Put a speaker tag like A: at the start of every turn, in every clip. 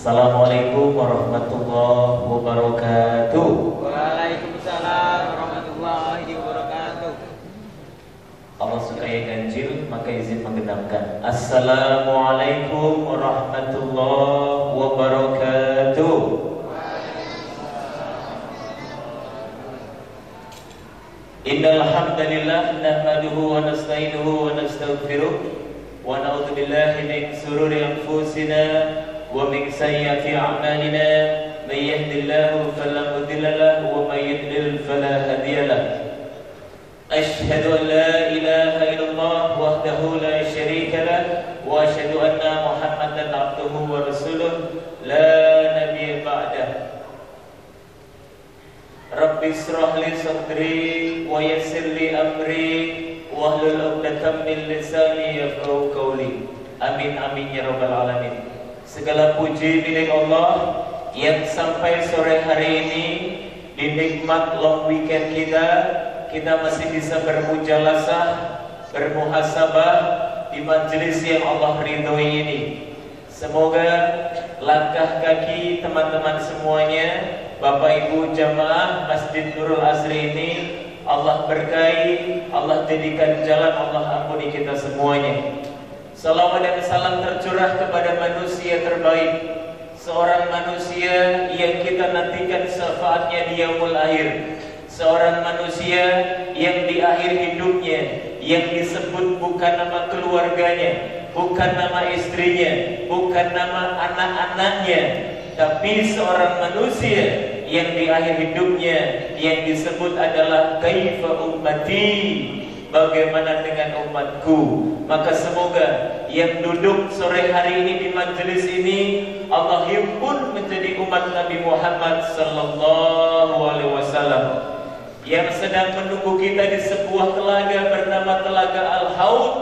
A: Assalamualaikum warahmatullahi wabarakatuh.
B: Waalaikumsalam warahmatullahi wabarakatuh.
A: Allah supaya ganjil maka izin menggenapkan. Assalamualaikum warahmatullahi wabarakatuh. Innal hamdalillah nahmaduhu wa nasta'inuhu wa nastaghfiruh wa na'udzu billahi min shururi anfusina min sayyiati a'malina may yahdihillahu fala mudilla lahu wa may yudlil fala hadiya lahu أشهد أن لا إله إلا الله وحده لا شريك له وأشهد أن محمدا عبده ورسوله لا نبي بعده. رب اشرح لي صدري ويسر لي أمري واحلل عقدة من لساني يفقهوا قولي. Amin amin ya rabbal alamin. Segala puji milik Allah yang sampai sore hari ini di nikmat long weekend kita kita masih bisa bermujalasah, bermuhasabah di majelis yang Allah ridhoi ini. Semoga langkah kaki teman-teman semuanya, Bapak Ibu jamaah Masjid Nurul Asri ini Allah berkahi, Allah jadikan jalan, Allah ampuni kita semuanya. Salawat dan salam tercurah kepada manusia terbaik, seorang manusia yang kita nantikan syafaatnya di yaumul akhir. Seorang manusia yang di akhir hidupnya yang disebut bukan nama keluarganya, bukan nama istrinya, bukan nama anak-anaknya, tapi seorang manusia yang di akhir hidupnya yang disebut adalah kaifa ummati Bagaimana dengan umatku? Maka semoga yang duduk sore hari ini di majelis ini Allah himpun menjadi umat Nabi Muhammad Sallallahu Alaihi Wasallam yang sedang menunggu kita di sebuah telaga bernama Telaga Al-Haud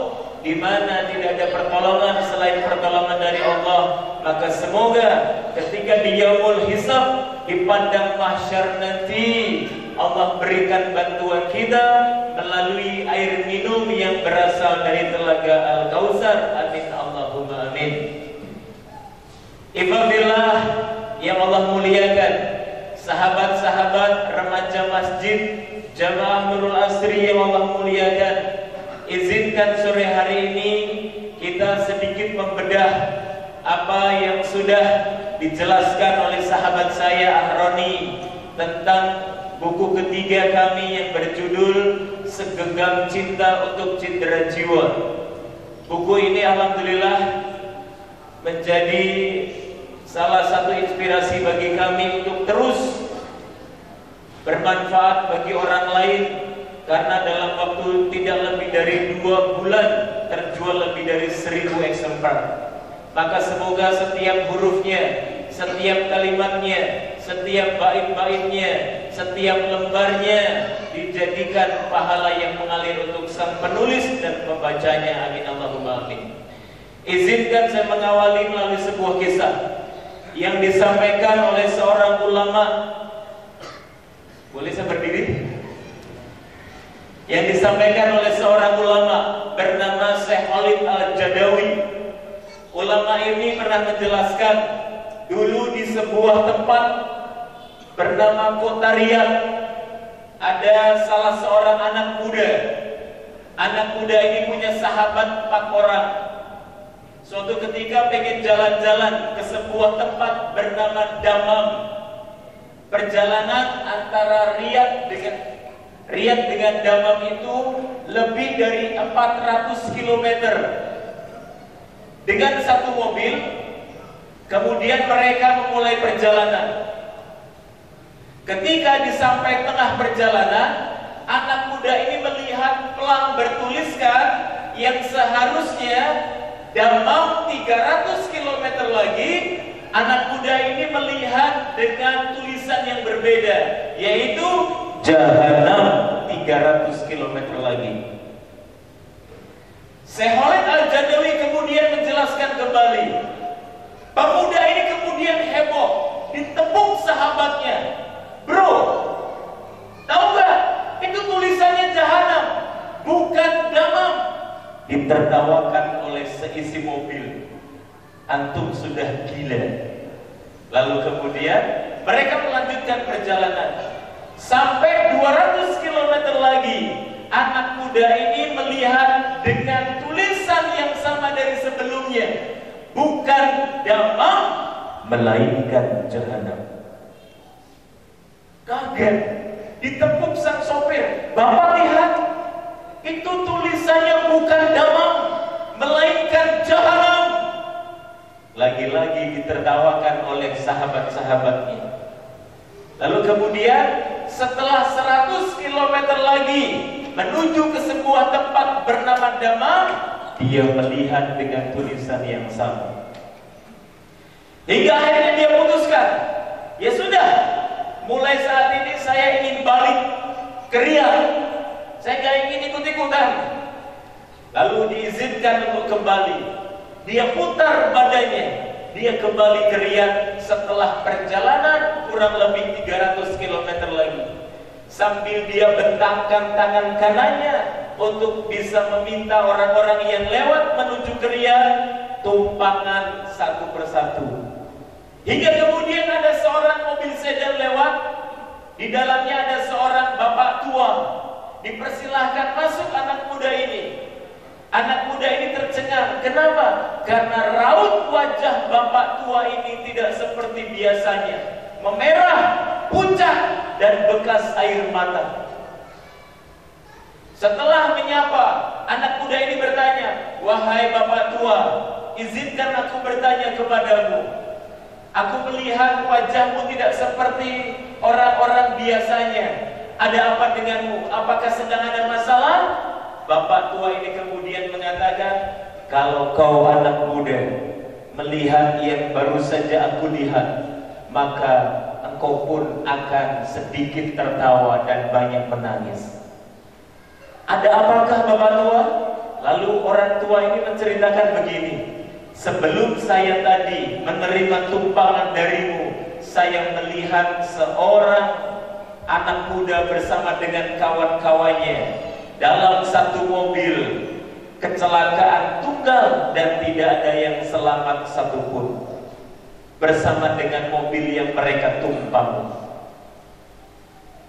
A: di mana tidak ada pertolongan selain pertolongan dari Allah. Maka semoga ketika di yaumul hisab di padang mahsyar nanti Allah berikan bantuan kita melalui air minum yang berasal dari telaga Al-Kautsar amin. Allahumma amin. Ibadillah yang Allah muliakan. Sahabat-sahabat remaja masjid jamaah Nurul Asri yang Allah muliakan. Izinkan sore hari ini kita sedikit membedah apa yang sudah dijelaskan oleh sahabat saya Ahroni tentang buku ketiga kami yang berjudul Segenggam Cinta untuk Cindera Jiwa buku ini Alhamdulillah menjadi salah satu inspirasi bagi kami untuk terus bermanfaat bagi orang lain karena dalam waktu tidak lebih dari dua bulan terjual lebih dari seribu eksemplar. Maka semoga setiap hurufnya, setiap kalimatnya, setiap bait-baitnya, setiap lembarnya dijadikan pahala yang mengalir untuk sang penulis dan pembacanya. Amin Allahumma amin. Izinkan saya mengawali melalui sebuah kisah yang disampaikan oleh seorang ulama. Boleh saya berdiri? Yang disampaikan oleh seorang ulama bernama Syekh Khalid Al-Jadawi. Ulama ini pernah menjelaskan dulu di sebuah tempat bernama Kota Riyadh ada salah seorang anak muda. Anak muda ini punya sahabat empat orang. Suatu ketika pengen jalan-jalan ke sebuah tempat bernama Damam. Perjalanan antara Riyadh dengan Riyadh dengan Damam itu lebih dari 400 km. Dengan satu mobil, kemudian mereka memulai perjalanan. Ketika di sampai tengah perjalanan, anak muda ini melihat pelang bertuliskan yang seharusnya Damam 300 km lagi Anak muda ini melihat dengan tulisan yang berbeda Yaitu Jahanam 300 km lagi. Syekh Al-Jadawi kemudian menjelaskan kembali Pemuda ini kemudian heboh Ditepuk sahabatnya Bro Tahu gak? Itu tulisannya jahanam Bukan damam Ditertawakan oleh seisi mobil Antum sudah gila Lalu kemudian mereka melanjutkan perjalanan sampai 200 km lagi. Anak muda ini melihat dengan tulisan yang sama dari sebelumnya, bukan damam melainkan jahanam. Kaget, ditepuk sang sopir. Bapak lihat, itu tulisannya bukan damam, melainkan jahanam. Lagi-lagi ditertawakan oleh sahabat-sahabatnya. Lalu kemudian setelah 100 km lagi menuju ke sebuah tempat bernama Damam, dia melihat dengan tulisan yang sama. Hingga akhirnya dia putuskan, mulai saat ini saya ingin balik ke Riyadh. Saya nggak ingin ikut-ikutan. Lalu diizinkan untuk kembali. Dia putar badannya. Dia kembali ke Riyadh setelah perjalanan kurang lebih 300 km lagi. Sambil dia bentangkan tangan kanannya untuk bisa meminta orang-orang yang lewat menuju ke Riyadh tumpangan satu persatu. Hingga kemudian ada seorang mobil sedan lewat, di dalamnya ada seorang bapak tua. Dipersilahkan masuk anak muda ini. Anak muda ini tercengang. Kenapa? Karena raut wajah bapak tua ini tidak seperti biasanya. Memerah, pucat, dan bekas air mata. Setelah menyapa, anak muda ini bertanya, Wahai bapak tua, izinkan aku bertanya kepadamu. Aku melihat wajahmu tidak seperti orang-orang biasanya. Ada apa denganmu? Apakah sedang ada masalah? Bapak tua ini kemudian mengatakan, kalau kau anak muda melihat yang baru saja aku lihat, maka engkau pun akan sedikit tertawa dan banyak menangis. Ada apakah Bapak tua? Lalu orang tua ini menceritakan begini, Sebelum saya tadi menerima tumpangan darimu, saya melihat seorang anak muda bersama dengan kawan-kawannya dalam satu mobil kecelakaan tunggal dan tidak ada yang selamat satupun bersama dengan mobil yang mereka tumpang.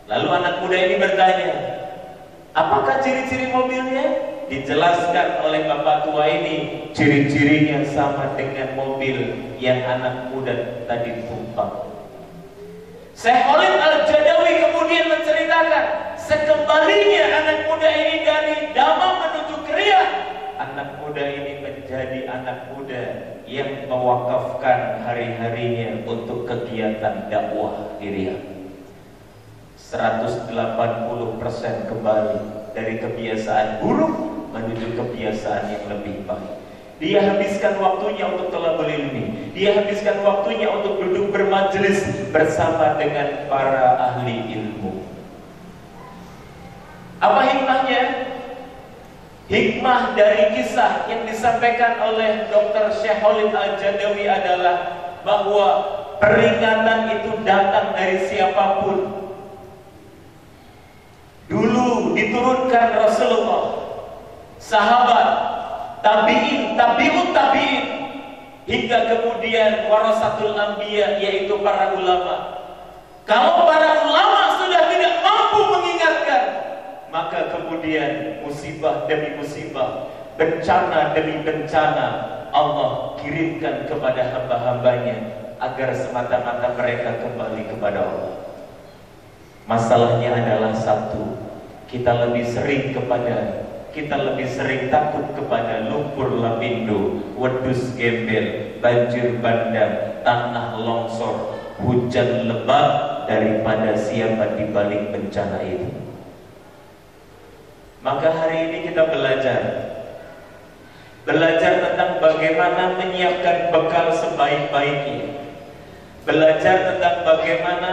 A: Lalu anak muda ini bertanya, apakah ciri-ciri mobilnya? Dijelaskan oleh bapak tua ini ciri-cirinya sama dengan mobil yang anak muda tadi tumpang. Syekh Khalid Al-Jadawi kemudian menceritakan sekembalinya anak muda ini dari Dama menuju Kriya anak muda ini menjadi anak muda yang mewakafkan hari-harinya untuk kegiatan dakwah di Riyadh. 180% kembali dari kebiasaan buruk menuju kebiasaan yang lebih baik. Dia habiskan waktunya untuk telah ilmi. Dia habiskan waktunya untuk duduk bermajelis bersama dengan para ahli ilmu. Apa hikmahnya? Hikmah dari kisah yang disampaikan oleh Dr. Syekh Khalid Al-Jadawi adalah bahwa peringatan itu datang dari siapa pun. Dulu diturunkan Rasulullah sahabat, tabi'in, tabi'ut tabi'in hingga kemudian warasatul anbiya yaitu para ulama. Kalau para ulama sudah tidak mampu mengingatkan, maka kemudian musibah demi musibah, bencana demi bencana Allah kirimkan kepada hamba-hambanya agar semata-mata mereka kembali kepada Allah. Masalahnya adalah satu, kita lebih sering kepada kita lebih sering takut kepada lumpur lapindo, wedus gembel, banjir bandang, tanah longsor, hujan lebat daripada siapa di balik bencana itu. Maka hari ini kita belajar Belajar tentang bagaimana menyiapkan bekal sebaik-baiknya Belajar tentang bagaimana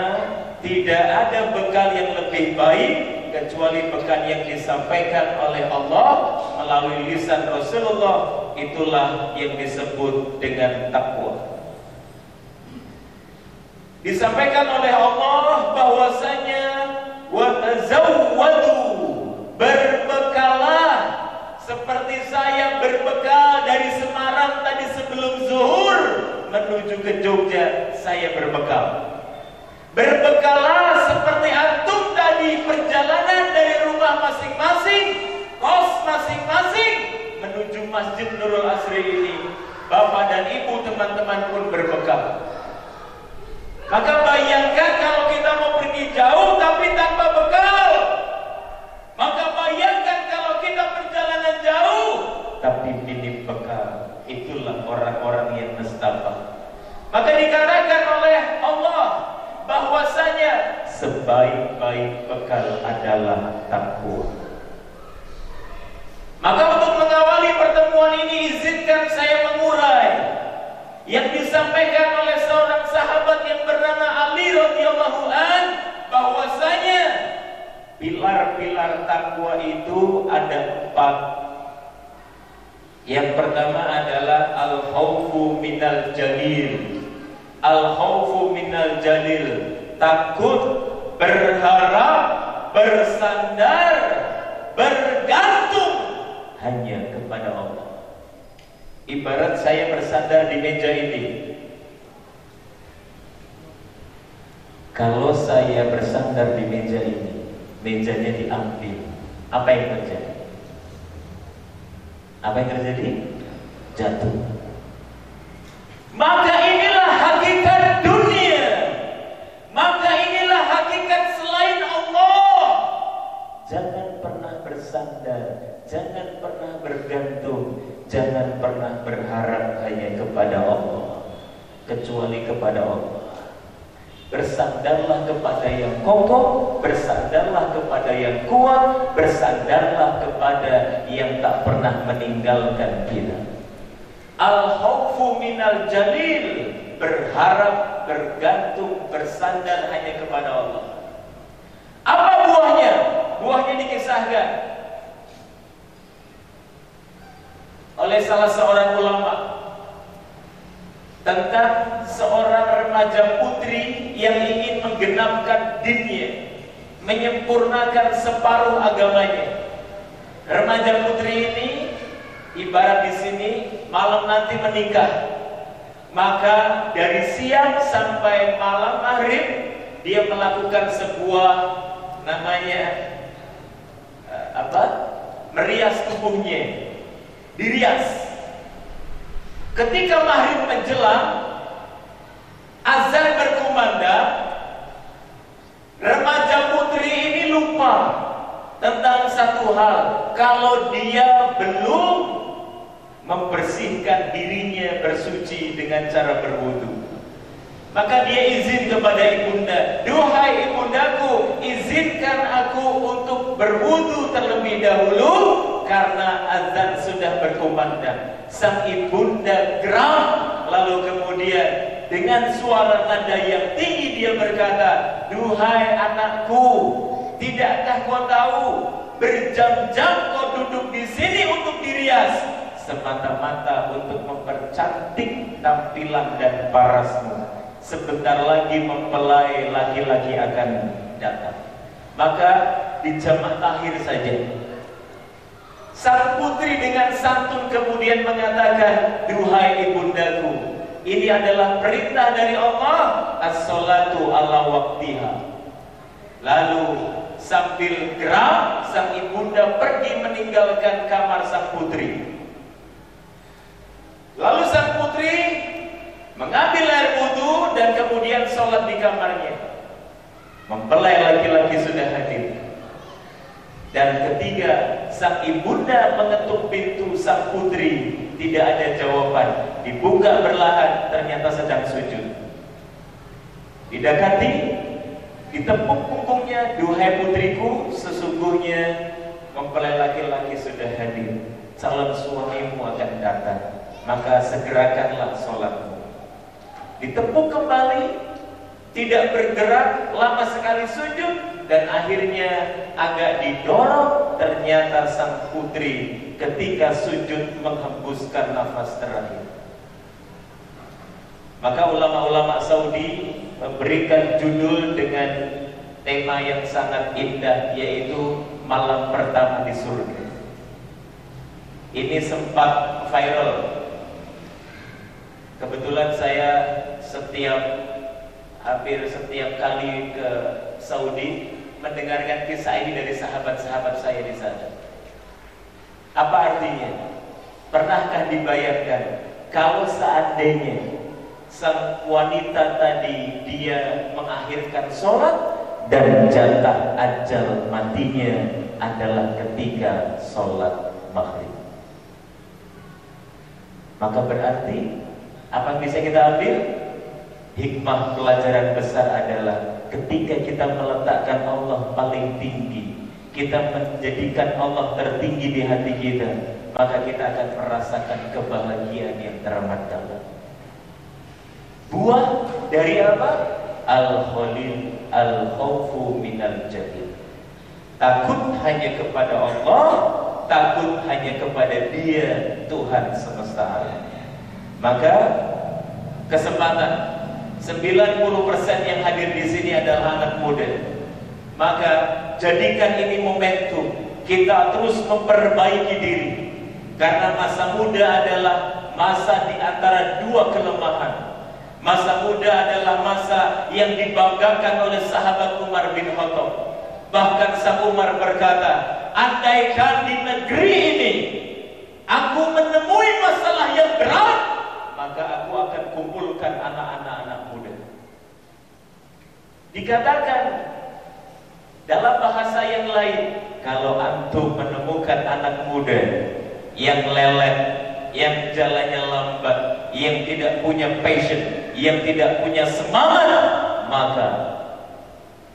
A: tidak ada bekal yang lebih baik kecuali pekan yang disampaikan oleh Allah melalui lisan Rasulullah itulah yang disebut dengan takwa. Disampaikan oleh Allah bahwasanya wa berbekalah seperti saya berbekal dari Semarang tadi sebelum zuhur menuju ke Jogja, saya berbekal. Berbekallah seperti antum tadi perjalanan dari rumah masing-masing, kos masing-masing menuju Masjid Nurul Asri ini. Bapak dan ibu teman-teman pun berbekal. Maka bayangkan kalau kita mau pergi jauh tapi tanpa bekal. Maka bayangkan kalau kita perjalanan jauh tapi minim bekal. Itulah orang-orang yang nestapa. Maka dikatakan oleh Allah bahwasanya sebaik-baik bekal adalah takwa. Maka untuk mengawali pertemuan ini izinkan saya mengurai yang disampaikan oleh seorang sahabat yang bernama Ali radhiyallahu an bahwasanya pilar-pilar takwa itu ada empat. Yang pertama adalah al-khawfu minal jalil al khawfu minal jalil. Takut berharap bersandar bergantung hanya kepada Allah. Ibarat saya bersandar di meja ini. Kalau saya bersandar di meja ini mejanya diambil apa yang terjadi? Apa yang terjadi? Jatuh maka inilah hakikat dunia. Maka inilah hakikat selain Allah. Jangan pernah bersandar, jangan pernah bergantung, jangan pernah berharap hanya kepada Allah, kecuali kepada Allah. Bersandarlah kepada yang kokoh, bersandarlah kepada yang kuat, bersandarlah kepada yang tak pernah meninggalkan kita. Al-khawfu minal jalil. Berharap, bergantung, bersandar hanya kepada Allah. Apa buahnya? Buahnya dikisahkan. Oleh salah seorang ulama. Tentang seorang remaja putri Yang ingin menggenapkan dinnya. Menyempurnakan separuh agamanya. Remaja putri ini Ibarat di sini malam nanti menikah. Maka dari siang sampai malam maghrib dia melakukan sebuah namanya uh, apa? Merias tubuhnya. Dirias. Ketika maghrib menjelang azan berkumandang remaja putri ini lupa tentang satu hal kalau dia belum membersihkan dirinya bersuci dengan cara berwudu. Maka dia izin kepada ibunda, "Duhai ibundaku, izinkan aku untuk berwudu terlebih dahulu karena azan sudah berkumandang." Sang ibunda geram lalu kemudian dengan suara nada yang tinggi dia berkata, "Duhai anakku, tidakkah kau tahu berjam-jam kau duduk di sini untuk dirias semata-mata untuk mempercantik tampilan dan parasmu. Sebentar lagi mempelai laki-laki akan datang. Maka di jamaah akhir saja. Sang putri dengan santun kemudian mengatakan, Duhai ibundaku, ini adalah perintah dari Allah, as-salatu ala waktiha. Lalu sambil geram, sang ibunda pergi meninggalkan kamar sang putri. Lalu sang putri mengambil air wudhu dan kemudian sholat di kamarnya. Mempelai laki-laki sudah hadir. Dan ketiga, sang ibunda mengetuk pintu sang putri. Tidak ada jawaban. Dibuka berlahan, ternyata sedang sujud. Didekati, ditepuk punggungnya, duhai putriku, sesungguhnya mempelai laki-laki sudah hadir. Calon suamimu akan datang maka segerakanlah sholatmu. Ditepuk kembali, tidak bergerak, lama sekali sujud, dan akhirnya agak didorong, ternyata sang putri ketika sujud menghembuskan nafas terakhir. Maka ulama-ulama Saudi memberikan judul dengan tema yang sangat indah yaitu malam pertama di surga. Ini sempat viral Kebetulan saya setiap hampir setiap kali ke Saudi mendengarkan kisah ini dari sahabat-sahabat saya di sana. Apa artinya? Pernahkah dibayangkan kalau seandainya sang wanita tadi dia mengakhirkan sholat dan jatah ajal matinya adalah ketika sholat maghrib. Maka berarti apa yang bisa kita ambil? Hikmah pelajaran besar adalah ketika kita meletakkan Allah paling tinggi, kita menjadikan Allah tertinggi di hati kita, maka kita akan merasakan kebahagiaan yang teramat dalam. Buah dari apa? Al-Khalil Al-Khawfu minal Takut hanya kepada Allah Takut hanya kepada dia Tuhan semesta alam Maka kesempatan 90% yang hadir di sini adalah anak muda Maka jadikan ini momentum Kita terus memperbaiki diri karena masa muda adalah masa di antara dua kelemahan. Masa muda adalah masa yang dibanggakan oleh sahabat Umar bin Khattab. Bahkan sang Umar berkata, andaikan di negeri ini aku menemui masalah yang berat, maka aku akan kumpulkan anak-anak anak muda. Dikatakan dalam bahasa yang lain, kalau antum menemukan anak muda yang lelet, yang jalannya lambat, yang tidak punya passion, yang tidak punya semangat, maka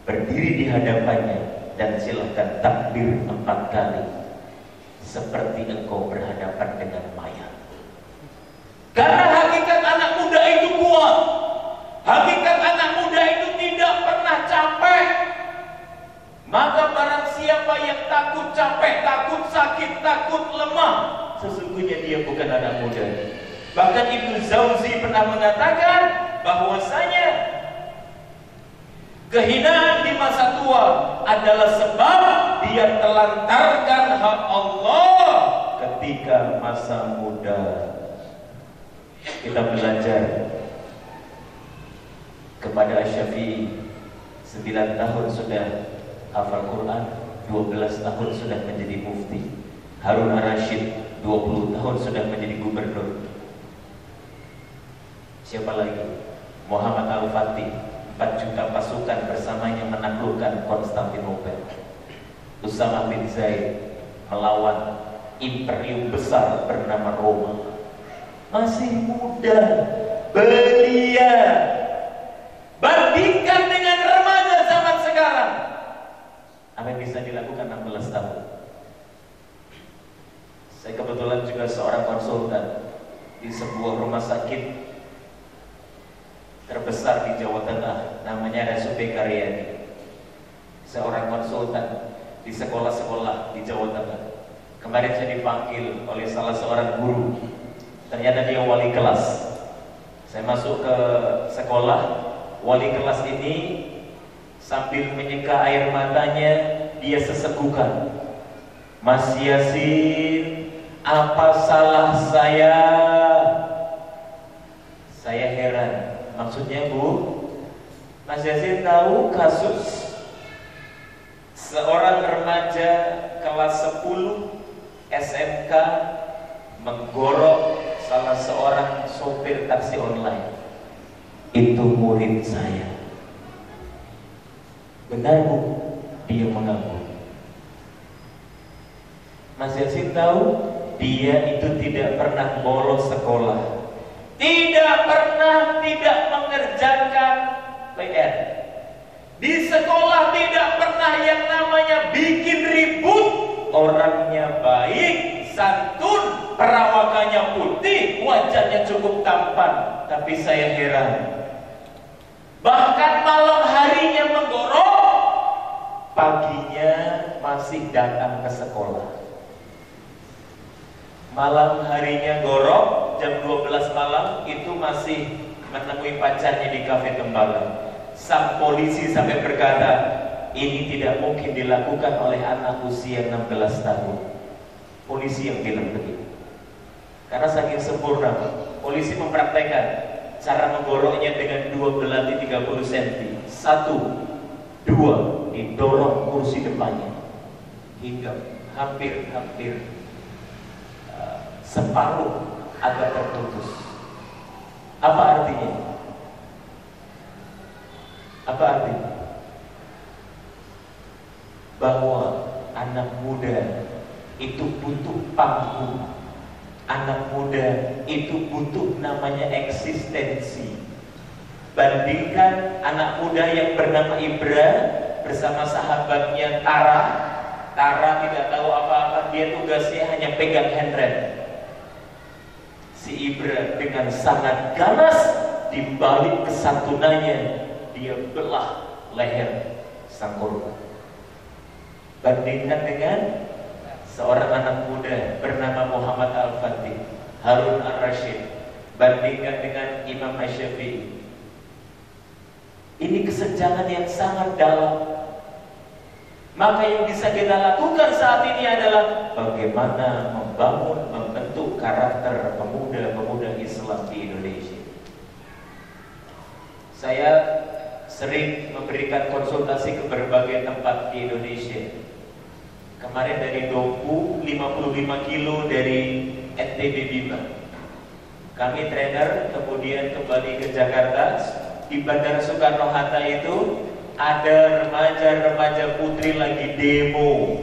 A: berdiri di hadapannya dan silahkan takbir empat kali seperti engkau berhadapan dengan mayat. Karena hakikat anak muda itu kuat. Hakikat anak muda itu tidak pernah capek. Maka barang siapa yang takut capek, takut sakit, takut lemah, sesungguhnya dia bukan anak muda. Bahkan Ibnu Zauzi pernah mengatakan bahwasanya kehinaan di masa tua adalah sebab dia telantarkan hak Allah ketika masa muda. Kita belajar kepada Syafi'i 9 tahun sudah hafal Quran 12 tahun sudah menjadi mufti. Harun Ar-Rasyid 20 tahun sudah menjadi gubernur. Siapa lagi? Muhammad Al-Fatih 4 juta pasukan bersamanya menaklukkan Konstantinopel. Usama bin Zaid melawan imperium besar bernama Roma masih muda belia. Bandingkan dengan remaja zaman sekarang. Apa yang bisa dilakukan 16 tahun? Saya kebetulan juga seorang konsultan di sebuah rumah sakit terbesar di Jawa Tengah namanya RSUD Karyadi seorang konsultan di sekolah-sekolah di Jawa Tengah. Kemarin saya dipanggil oleh salah seorang guru ternyata dia wali kelas. Saya masuk ke sekolah wali kelas ini sambil menyeka air matanya dia sesegukan. Mas Yasin apa salah saya? Saya heran. Maksudnya Bu Mas Yasin tahu kasus seorang remaja kelas 10 SMK menggorok salah seorang sopir taksi online. Itu murid saya. Benar bu? Dia mengaku. Mas Yasin tahu? Dia itu tidak pernah bolos sekolah. Tidak pernah tidak mengerjakan PR di sekolah tidak pernah yang namanya bikin ribut orangnya baik santun perawakannya putih wajahnya cukup tampan. Tapi saya heran bahkan malam harinya menggorok paginya masih datang ke sekolah. Malam harinya gorok jam 12 malam itu masih menemui pacarnya di kafe Tembalang sang polisi sampai berkata ini tidak mungkin dilakukan oleh anak usia 16 tahun polisi yang bilang begitu karena saking sempurna polisi mempraktekkan cara menggoroknya dengan dua belati 30 cm. Satu, dua, didorong kursi depannya hingga hampir-hampir uh, separuh agak terputus. Apa artinya? Apa artinya? Bahwa anak muda itu butuh panggung. Anak muda itu butuh namanya eksistensi. Bandingkan anak muda yang bernama Ibra bersama sahabatnya Tara. Tara tidak tahu apa-apa dia tugasnya hanya pegang handrem si Ibra dengan sangat ganas di balik kesantunannya dia belah leher sang korban. Bandingkan dengan seorang anak muda bernama Muhammad Al-Fatih Harun Ar-Rashid bandingkan dengan Imam Asyafi'i ini kesenjangan yang sangat dalam. Maka yang bisa kita lakukan saat ini adalah bagaimana membangun, membentuk karakter pemuda-pemuda Islam di Indonesia. Saya sering memberikan konsultasi ke berbagai tempat di Indonesia Kemarin dari Doku 55 kilo dari NTB Bima. Kami trainer kemudian kembali ke Jakarta di Bandara Soekarno Hatta itu ada remaja-remaja putri lagi demo.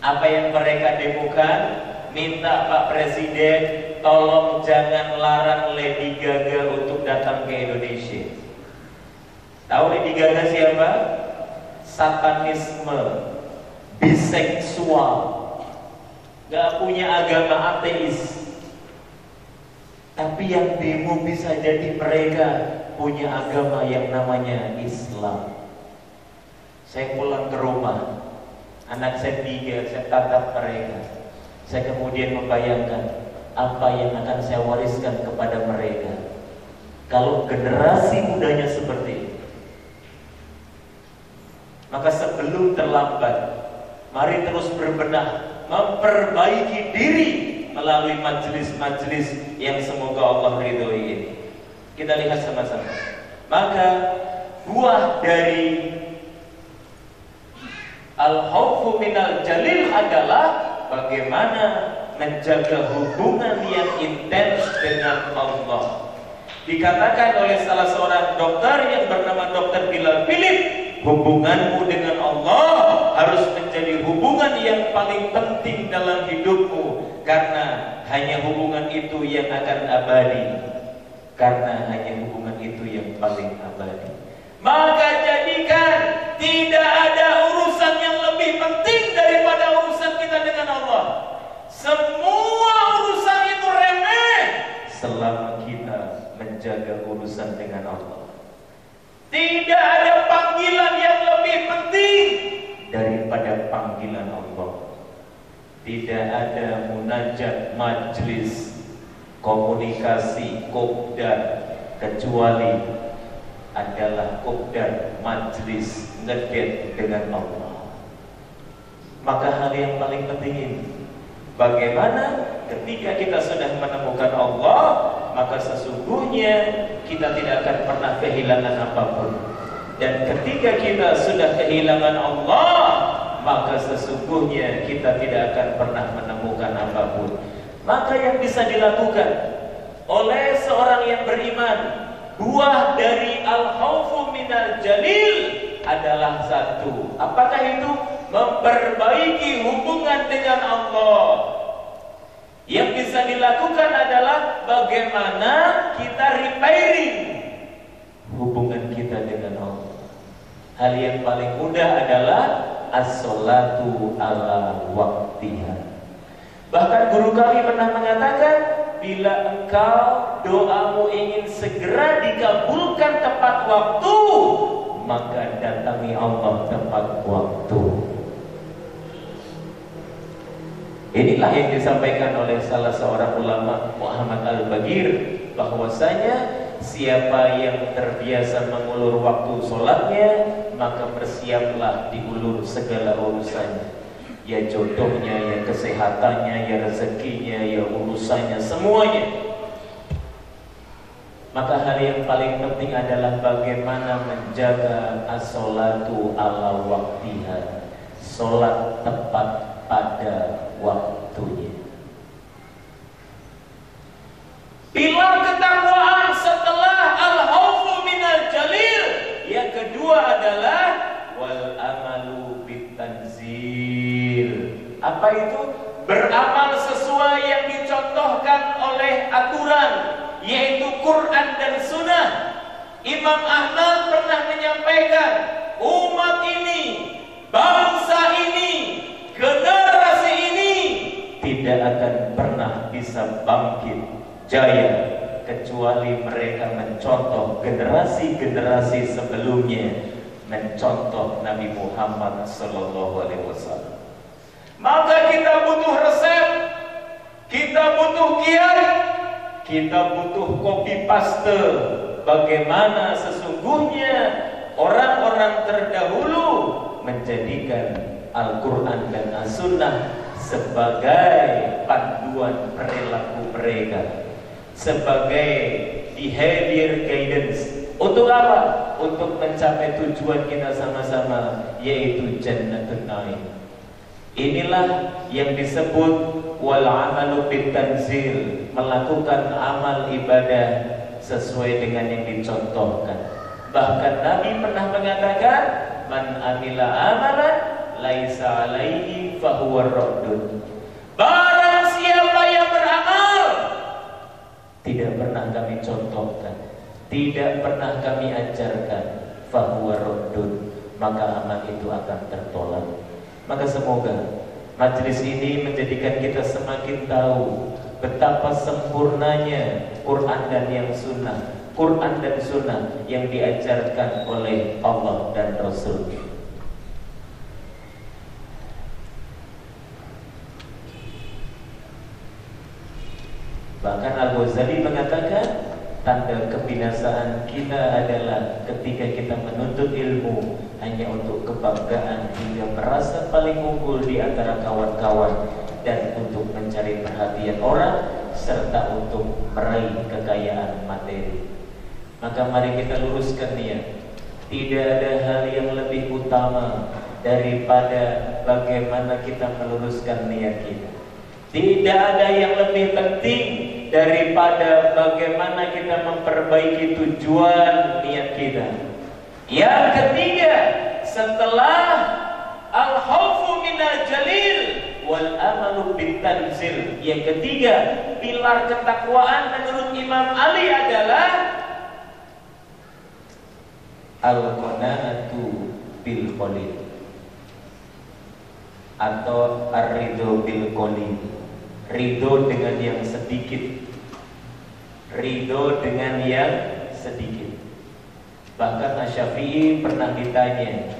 A: Apa yang mereka demokan? Minta Pak Presiden tolong jangan larang Lady Gaga untuk datang ke Indonesia. Tahu Lady Gaga siapa? Satanisme biseksual, gak punya agama ateis. Tapi yang demo bisa jadi mereka punya agama yang namanya Islam. Saya pulang ke rumah, anak saya tiga, saya tatap mereka. Saya kemudian membayangkan apa yang akan saya wariskan kepada mereka. Kalau generasi mudanya seperti ini, maka sebelum terlambat Mari terus berbenah, memperbaiki diri melalui majelis-majelis yang semoga Allah ridhoi ini. Kita lihat sama-sama. Maka buah dari al-khawfu minal jalil adalah bagaimana menjaga hubungan yang intens dengan Allah. Dikatakan oleh salah seorang dokter yang bernama Dokter Bilal Philip Hubunganmu dengan Allah harus menjadi hubungan yang paling penting dalam hidupmu karena hanya hubungan itu yang akan abadi. Karena hanya hubungan itu yang paling abadi. Maka jadikan tidak ada urusan yang lebih penting daripada urusan kita dengan Allah. Semua urusan itu remeh selama kita menjaga urusan dengan Allah. Tidak ada panggilan yang lebih penting daripada panggilan Allah. Tidak ada munajat majlis komunikasi kopdar kecuali adalah kopdar majlis ngedet dengan Allah. Maka hal yang paling penting ini bagaimana ketika kita sudah menemukan Allah maka sesungguhnya kita tidak akan pernah kehilangan apa pun. Dan ketika kita sudah kehilangan Allah, maka sesungguhnya kita tidak akan pernah menemukan apa pun. Maka yang bisa dilakukan oleh seorang yang beriman, buah dari al-khawfu minal jalil adalah satu. Apakah itu? Memperbaiki hubungan dengan Allah yang bisa dilakukan adalah bagaimana kita repairing hubungan kita dengan Allah. Hal yang paling mudah adalah as-salatu ala waktiha. Bahkan guru kami pernah mengatakan, bila engkau doamu ingin segera dikabulkan tepat waktu, maka datangi Allah tepat waktu. Inilah yang disampaikan oleh salah seorang ulama Muhammad Al-Bagir bahwasanya siapa yang terbiasa mengulur waktu sholatnya maka bersiaplah diulur segala urusannya ya jodohnya, ya kesehatannya, ya rezekinya, ya urusannya semuanya Maka hal yang paling penting adalah bagaimana menjaga as-salatu ala waktiha. Salat tepat pada waktunya. Pilar ketakwaan setelah al-khawfu minal jalil. Yang kedua adalah wal amalu bitanzil. Apa itu? Beramal sesuai yang dicontohkan oleh aturan yaitu Quran dan Sunnah. Imam Ahmad pernah menyampaikan umat ini, bangsa ini, generasi ini tidak akan pernah bisa bangkit jaya kecuali mereka mencontoh generasi-generasi sebelumnya mencontoh Nabi Muhammad sallallahu alaihi wasallam. Maka kita butuh resep, kita butuh kiai, kita butuh copy paste bagaimana sesungguhnya orang-orang terdahulu menjadikan Al-Quran dan As-Sunnah sebagai panduan perilaku mereka sebagai behavior guidance untuk apa? Untuk mencapai tujuan kita sama-sama yaitu Jannatul Naim. Inilah yang disebut wal amalu bitanzil, melakukan amal ibadah sesuai dengan yang dicontohkan. Bahkan Nabi pernah mengatakan, "Man amila amalan laisa alaihi fahuwa raddun." Barang siapa yang beramal tidak pernah kami contohkan, tidak pernah kami ajarkan, fahuwa raddun, maka amal itu akan tertolak. Maka semoga Majlis ini menjadikan kita semakin tahu betapa sempurnanya Quran dan yang sunnah Quran dan sunnah yang diajarkan oleh Allah dan Rasul Bahkan Al-Ghazali mengatakan Tanda kebinasaan kita adalah ketika kita menuntut ilmu hanya untuk kebanggaan hingga merasa paling unggul di antara kawan-kawan dan untuk mencari perhatian orang serta untuk meraih kekayaan materi. Maka mari kita luruskan niat. Tidak ada hal yang lebih utama daripada bagaimana kita meluruskan niat kita. Tidak ada yang lebih penting daripada bagaimana kita memperbaiki tujuan niat kita. Yang ketiga, setelah al-khawfu minal jalil wal amalu bitanzil. Yang ketiga, pilar ketakwaan menurut Imam Ali adalah al-qanaatu bil qalil atau ar-ridho bil qalil. Ridho dengan yang sedikit ridho dengan yang sedikit. Bahkan Asyafi'i pernah ditanya,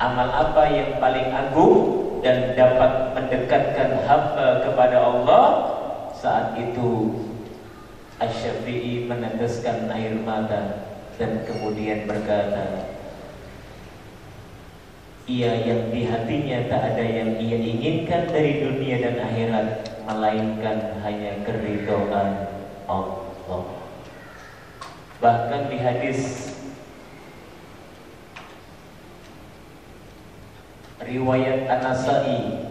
A: amal apa yang paling agung dan dapat mendekatkan hamba kepada Allah? Saat itu Asyafi'i meneteskan air mata dan kemudian berkata, ia yang di hatinya tak ada yang ia inginkan dari dunia dan akhirat melainkan hanya keridhaan Allah. Bahkan di hadis riwayat Anasai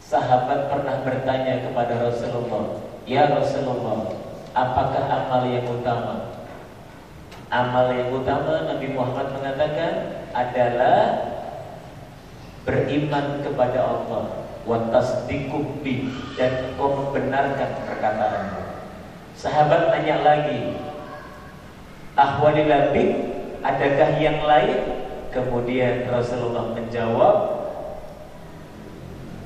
A: sahabat pernah bertanya kepada Rasulullah, "Ya Rasulullah, apakah amal yang utama?" Amal yang utama Nabi Muhammad mengatakan adalah beriman kepada Allah wa tasdiqu dan engkau membenarkan perkataanmu. Sahabat tanya lagi, Ahwali labik, adakah yang lain? Kemudian Rasulullah menjawab,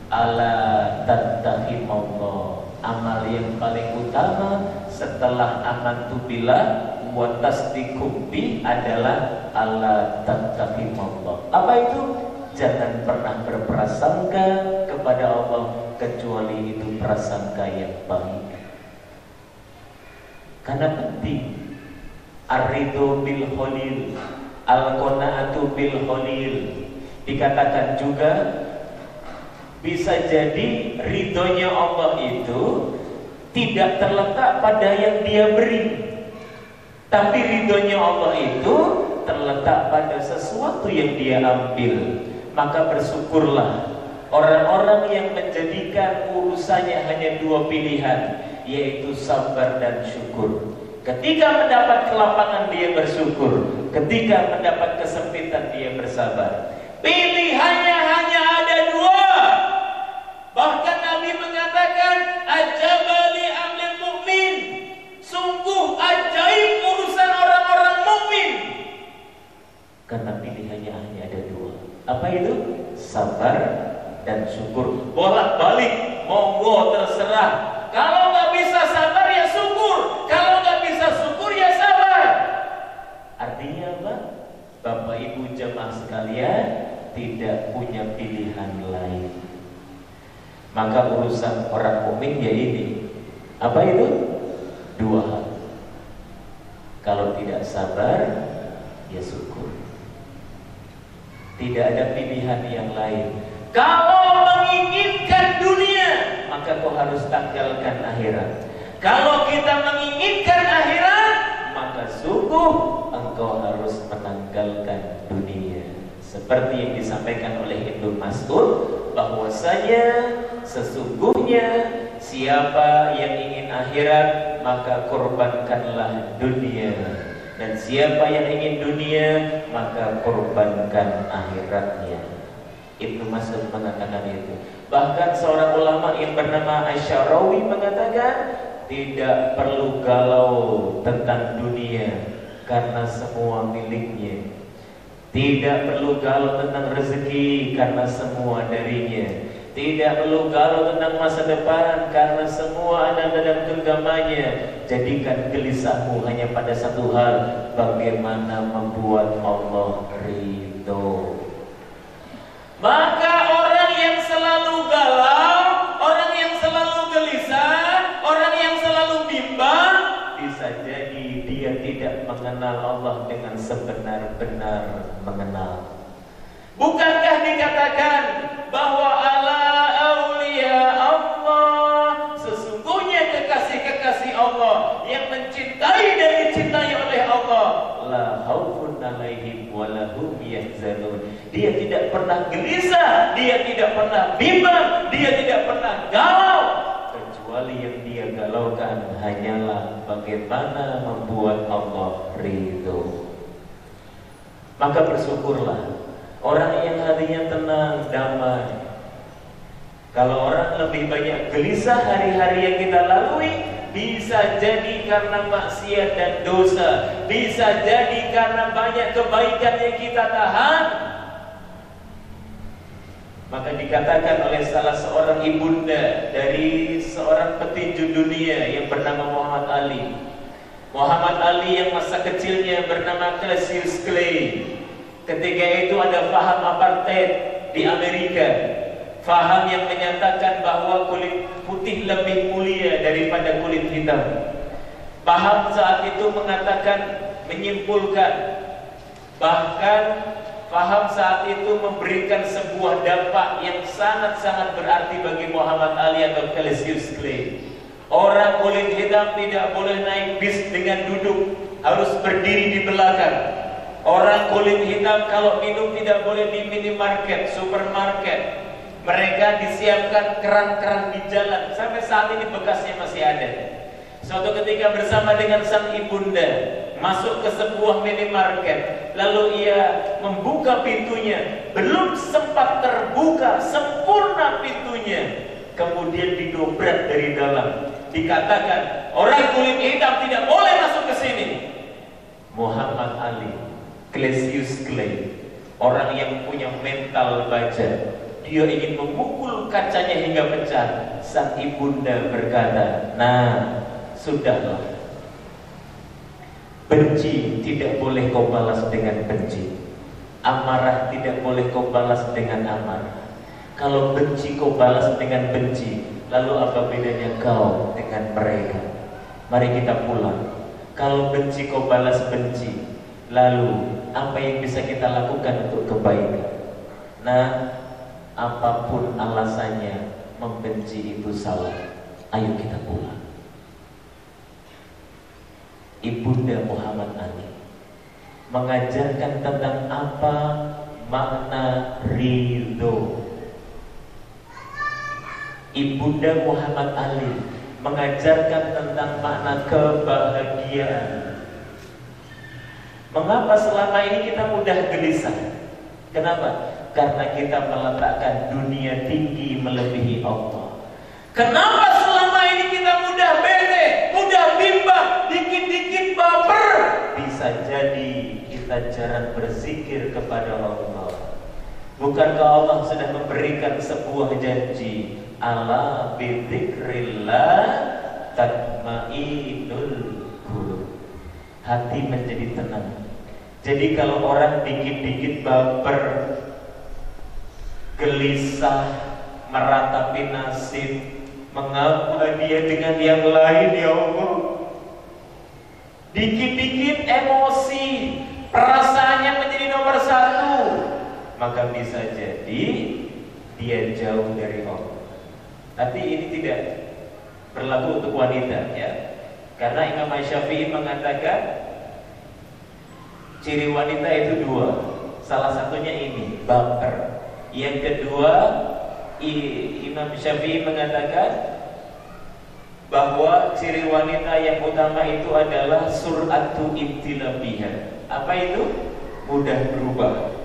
A: Ala tattahimallah Amal yang paling utama setelah amantu bila wa tasdiqu adalah ala tattahimallah. Apa itu? Jangan pernah berprasangka kepada Allah kecuali itu prasangka yang baik. Karena penting Ar-ridho bil khalil Al-qanaatu bil khalil Dikatakan juga Bisa jadi ridhonya Allah itu Tidak terletak pada yang dia beri Tapi ridhonya Allah itu terletak pada sesuatu yang dia ambil. Maka bersyukurlah orang-orang yang menjadikan urusannya hanya dua pilihan, yaitu sabar dan syukur. Ketika mendapat kelapangan dia bersyukur, ketika mendapat kesempitan dia bersabar. Pilihannya hanya ada dua. Bahkan Nabi mengatakan, "Ajabali amlil mukmin." Sungguh ajaib urusan orang-orang mukmin. Karena pilihannya hanya ada dua. Apa itu? Sabar dan syukur. Bolak-balik, monggo terserah. Kalau nggak bisa sabar ya syukur. Kalau nggak bisa syukur ya sabar. Artinya apa? Bapak Ibu jemaah sekalian tidak punya pilihan lain. Maka urusan orang mukmin ya ini. Apa itu? Dua hal. Kalau tidak sabar, ya syukur. Tidak ada pilihan yang lain. Kalau menginginkan dunia, maka kau harus tanggalkan akhirat. Kalau kita menginginkan akhirat, maka sungguh engkau harus menanggalkan dunia. Seperti yang disampaikan oleh Ibnu Mas'ud bahwasanya sesungguhnya siapa yang ingin akhirat maka korbankanlah dunia dan siapa yang ingin dunia maka korbankan akhiratnya. Ibnu Mas'ud mengatakan itu. Bahkan seorang ulama yang bernama Asyarawi mengatakan tidak perlu galau tentang dunia karena semua miliknya tidak perlu galau tentang rezeki karena semua darinya. Tidak perlu galau tentang masa depan karena semua ada dalam genggamannya. Jadikan gelisahmu hanya pada satu hal, bagaimana membuat Allah ridho. Maka orang yang selalu galau, orang yang selalu gelisah, orang yang selalu bimbang, bisa jadi dia tidak mengenal Allah dengan sebenar-benar mengenal. Bukankah dikatakan bahwa Allah Allah yang mencintai dan dicintai oleh Allah la haufun alaihim walahum yahzanun. Dia tidak pernah gelisah, dia tidak pernah bimbang, dia tidak pernah galau kecuali yang dia galaukan hanyalah bagaimana membuat Allah ridho. Maka bersyukurlah orang yang hatinya tenang, damai. Kalau orang lebih banyak gelisah hari-hari yang kita lalui, bisa jadi karena maksiat dan dosa, bisa jadi karena banyak kebaikan yang kita tahan. Maka dikatakan oleh salah seorang ibunda dari seorang petinju dunia yang bernama Muhammad Ali. Muhammad Ali yang masa kecilnya bernama Cassius Clay. Ketika itu ada faham apartheid di Amerika. Faham yang menyatakan bahwa kulit putih lebih mulia daripada kulit hitam. Paham saat itu mengatakan menyimpulkan bahkan Faham saat itu memberikan sebuah dampak yang sangat-sangat berarti bagi Muhammad Ali atau Cassius Clay. Orang kulit hitam tidak boleh naik bis dengan duduk, harus berdiri di belakang. Orang kulit hitam kalau minum tidak boleh di minimarket, supermarket. Mereka disiapkan keran-keran di jalan. Sampai saat ini bekasnya masih ada. Suatu ketika bersama dengan sang ibunda masuk ke sebuah minimarket, lalu ia membuka pintunya, belum sempat terbuka sempurna pintunya, kemudian didobrak dari dalam. Dikatakan orang kulit hitam tidak boleh masuk ke sini. Muhammad Ali, Cassius Clay, orang yang punya mental baja, dia ingin memukul kacanya hingga pecah. Sang ibunda berkata, "Nah, sudahlah. Benci tidak boleh kau balas dengan benci. Amarah tidak boleh kau balas dengan amarah. Kalau benci kau balas dengan benci, lalu apa bedanya kau dengan mereka? Mari kita pulang. Kalau benci kau balas benci, lalu apa yang bisa kita lakukan untuk kebaikan? Nah, apa pun alasannya, membenci itu salah. Ayo kita pulang. Ibunda Muhammad Ali mengajarkan tentang apa makna ridho. Ibunda Muhammad Ali mengajarkan tentang makna kebahagiaan. Mengapa selama ini kita mudah gelisah? Kenapa? Karena kita meletakkan dunia tinggi melebihi Allah. Kenapa selama ini kita mudah bete, mudah bimbang, dikit-dikit baper? Bisa jadi kita jarang berzikir kepada Allah. Bukankah Allah sudah memberikan sebuah janji? Ala bidzikrillah tatmainul qulub. Hati menjadi tenang. Jadi kalau orang dikit-dikit baper, gelisah, meratapi nasib, mengapa dia dengan yang lain ya Allah? Dikit-dikit emosi, perasaannya menjadi nomor satu, maka bisa jadi dia jauh dari Allah. Tapi ini tidak berlaku untuk wanita ya. Karena Imam Syafi'i mengatakan ciri wanita itu dua. Salah satunya ini, baper. Yang kedua, Imam Syafi'i mengatakan bahwa ciri wanita yang utama itu adalah suratu ibtilabiha. Apa itu? Mudah berubah.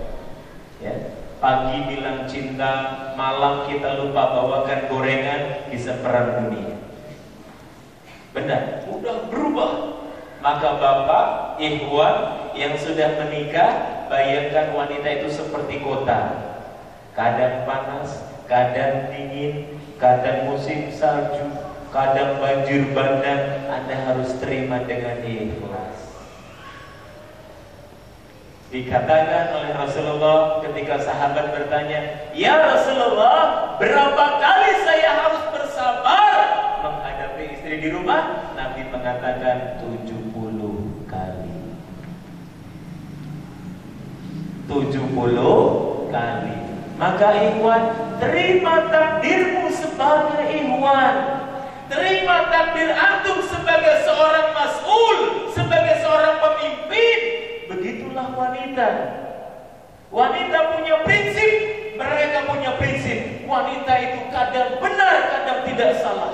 A: Ya. Pagi bilang cinta, malam kita lupa bawakan gorengan, bisa perang dunia. Benar, mudah berubah. Maka bapak, ikhwan yang sudah menikah, bayangkan wanita itu seperti kota. Kadang panas, kadang dingin, kadang musim salju, kadang banjir bandang, Anda harus terima dengan ikhlas. Dikatakan oleh Rasulullah ketika sahabat bertanya, "Ya Rasulullah, berapa kali saya harus bersabar menghadapi istri di rumah?" Nabi mengatakan 70 kali. 70 kali. Maka ikhwan, terima takdirmu sebagai ikhwan. Terima takdir antum sebagai seorang mas'ul, sebagai seorang pemimpin Begitulah wanita. Wanita punya prinsip, mereka punya prinsip. Wanita itu kadang benar, kadang tidak salah.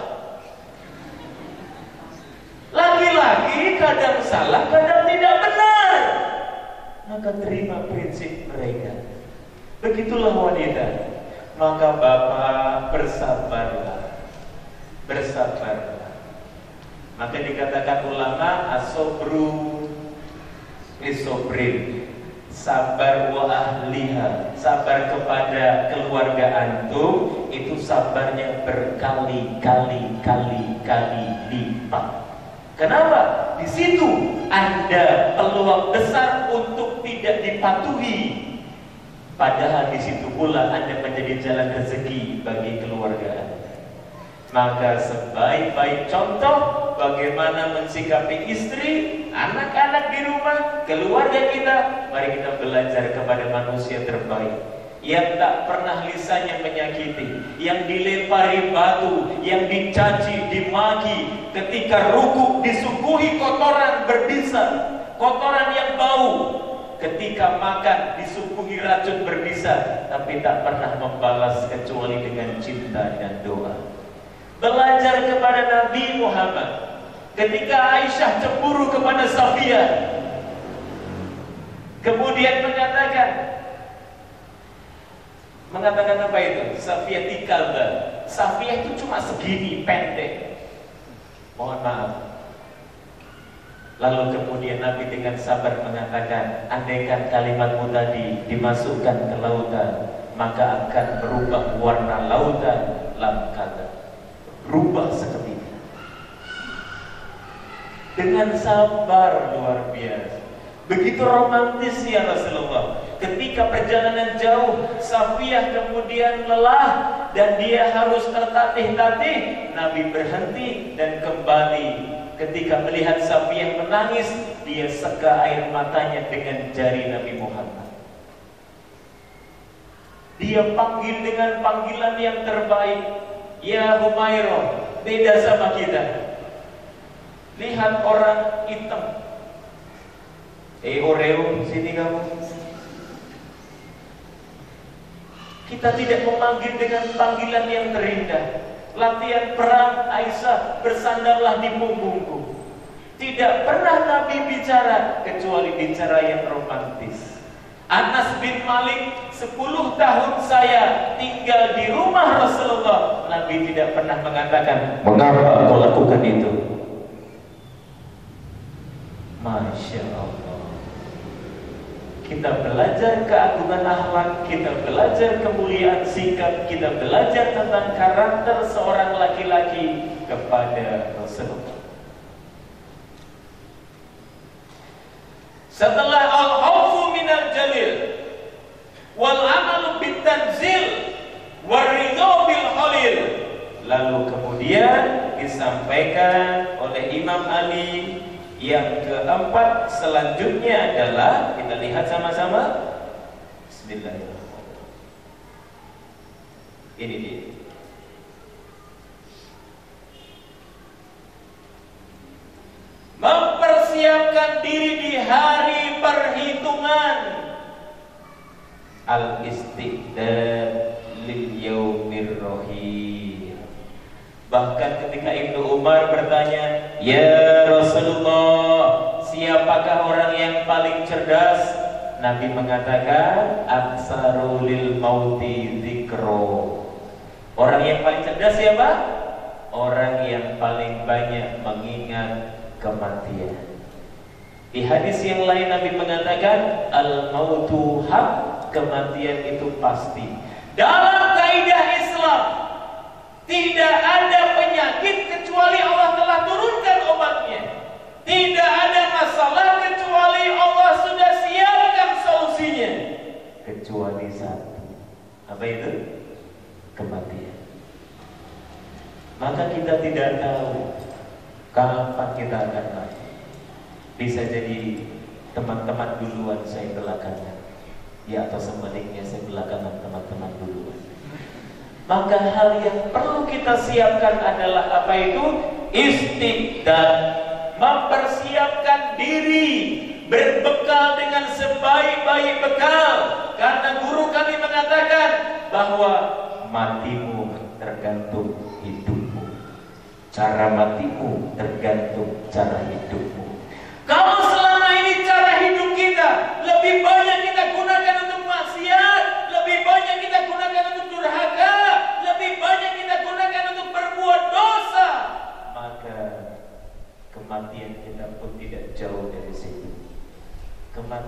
A: Laki-laki kadang salah, kadang tidak benar. Maka terima prinsip mereka. Begitulah wanita. Maka bapak bersabarlah. Bersabarlah. Maka dikatakan ulama asobru isobrin sabar wa ahliha sabar kepada keluarga antum itu sabarnya berkali-kali kali-kali lipat kenapa di situ ada peluang besar untuk tidak dipatuhi padahal di situ pula anda menjadi jalan rezeki bagi keluarga. Maka sebaik-baik contoh bagaimana mensikapi istri, anak-anak di rumah, keluarga kita, mari kita belajar kepada manusia terbaik. Yang tak pernah lisannya menyakiti, yang dilempari batu, yang dicaci, dimaki, ketika ruku disuguhi kotoran berbisa, kotoran yang bau, ketika makan disuguhi racun berbisa, tapi tak pernah membalas kecuali dengan cinta dan doa. Belajar kepada Nabi Muhammad ketika Aisyah cemburu kepada Safia. Kemudian mengatakan mengatakan apa itu? Safia tikalba. Safia itu cuma segini pendek. Mohon maaf. Lalu kemudian Nabi dengan sabar mengatakan, andaikan kalimatmu tadi dimasukkan ke lautan, maka akan berubah warna lautan lam kata rubah seketika. Dengan sabar luar biasa. Begitu romantis ya Rasulullah. Ketika perjalanan jauh, Safiyah kemudian lelah dan dia harus tertatih-tatih. Nabi berhenti dan kembali. Ketika melihat Safiyah menangis, dia seka air matanya dengan jari Nabi Muhammad. Dia panggil dengan panggilan yang terbaik. Ya Humairah, beda sama kita. Lihat orang hitam. Eh Oreo, sini kamu. Kita tidak memanggil dengan panggilan yang terindah. Latihan perang Aisyah bersandarlah di punggungku. Tidak pernah Nabi bicara kecuali bicara yang romantis. Anas bin Malik 10 tahun saya tinggal di rumah Rasulullah Nabi tidak pernah mengatakan Mengapa kau lakukan itu Masya Allah Kita belajar keagungan akhlak Kita belajar kemuliaan sikap Kita belajar tentang karakter seorang laki-laki Kepada Rasulullah Setelah al-khawfu minal jalil wal amalu bitanzil waridho bil khalil. Lalu kemudian disampaikan oleh Imam Ali yang keempat selanjutnya adalah kita lihat sama-sama Bismillahirrahmanirrahim. Ini dia. mempersiapkan diri di hari perhitungan al istiqdad lil yaumir rohir bahkan ketika Ibnu Umar bertanya ya Rasulullah siapakah orang yang paling cerdas Nabi mengatakan aksarulil mauti zikro orang yang paling cerdas siapa orang yang paling banyak mengingat kematian. Di hadis yang lain Nabi mengatakan al mautu hak kematian itu pasti. Dalam kaidah Islam tidak ada penyakit kecuali Allah telah turunkan obatnya. Tidak ada masalah kecuali Allah sudah siapkan solusinya. Kecuali satu. Apa itu? Kematian. Maka kita tidak tahu Kapan kita akan mati? Bisa jadi teman-teman duluan saya belakangan. Ya atau sebaliknya saya belakangan teman-teman duluan. Maka hal yang perlu kita siapkan adalah apa itu? Istiqdad. Mempersiapkan diri berbekal dengan sebaik-baik bekal karena guru kami mengatakan bahwa matimu tergantung Cara matimu tergantung cara hidupmu. Kalau selama ini cara hidup kita lebih banyak kita gunakan untuk maksiat, lebih banyak kita gunakan untuk durhaka, lebih banyak kita gunakan untuk berbuat dosa, maka kematian kita pun tidak jauh dari situ.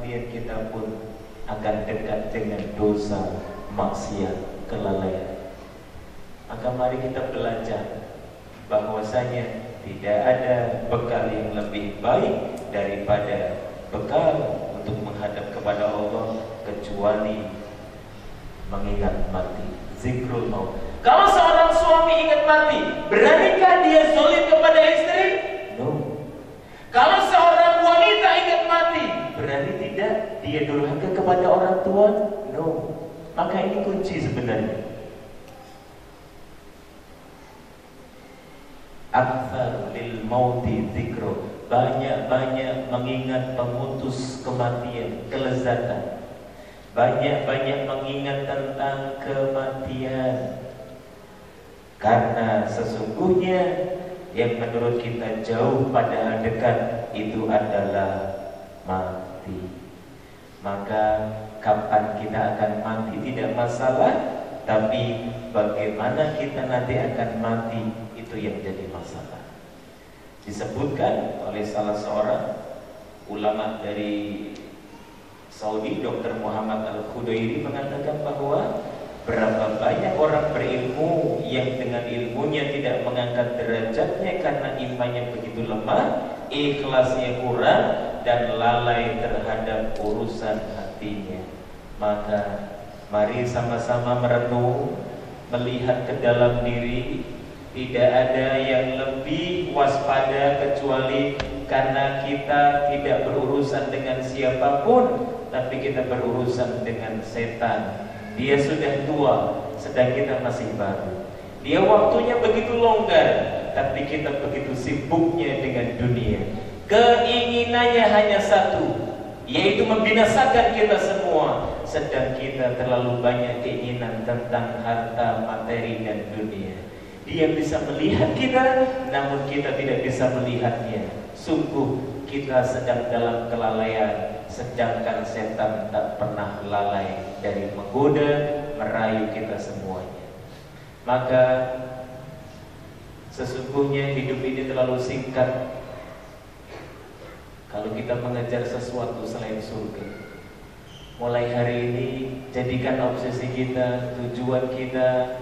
A: Kematian kita pun akan dekat dengan dosa, maksiat, kelalaian. Maka mari kita belajar bahwasanya tidak ada bekal yang lebih baik daripada bekal untuk menghadap kepada Allah kecuali mengingat mati. Zikrul maut. Kalau seorang suami ingat mati beranikah dia sulit kepada istri? No. Kalau seorang wanita ingat mati berani tidak dia durhaka kepada orang tua? No. Maka ini kunci sebenarnya. Akthar lil mauti zikro Banyak-banyak mengingat pemutus kematian Kelezatan. Banyak-banyak mengingat tentang kematian. Karena sesungguhnya Yang menurut kita jauh pada dekat Itu adalah mati Maka kapan kita akan mati tidak masalah Tapi bagaimana kita nanti akan mati itu yang jadi masalah. Disebutkan oleh salah seorang ulama dari Saudi, Dr. Muhammad Al-Khudairi mengatakan bahwa berapa banyak orang berilmu yang dengan ilmunya tidak mengangkat derajatnya karena imannya begitu lemah, ikhlasnya kurang dan lalai terhadap urusan hatinya. Maka mari sama-sama merenung, melihat ke dalam diri, tidak ada yang lebih waspada kecuali karena kita tidak berurusan dengan siapa pun Tapi kita berurusan dengan setan Dia sudah tua sedang kita masih baru. Dia waktunya begitu longgar tapi kita begitu sibuknya dengan dunia. Keinginannya hanya satu, yaitu membinasakan kita semua. Sedang kita terlalu banyak keinginan tentang harta materi dan dunia. Dia bisa melihat kita namun kita tidak bisa melihatnya. Sungguh kita sedang dalam kelalaian sedangkan setan tak pernah lalai dari menggoda merayu kita semuanya. Maka sesungguhnya hidup ini terlalu singkat. Kalau kita mengejar sesuatu selain surga Mulai hari ini Jadikan obsesi kita Tujuan kita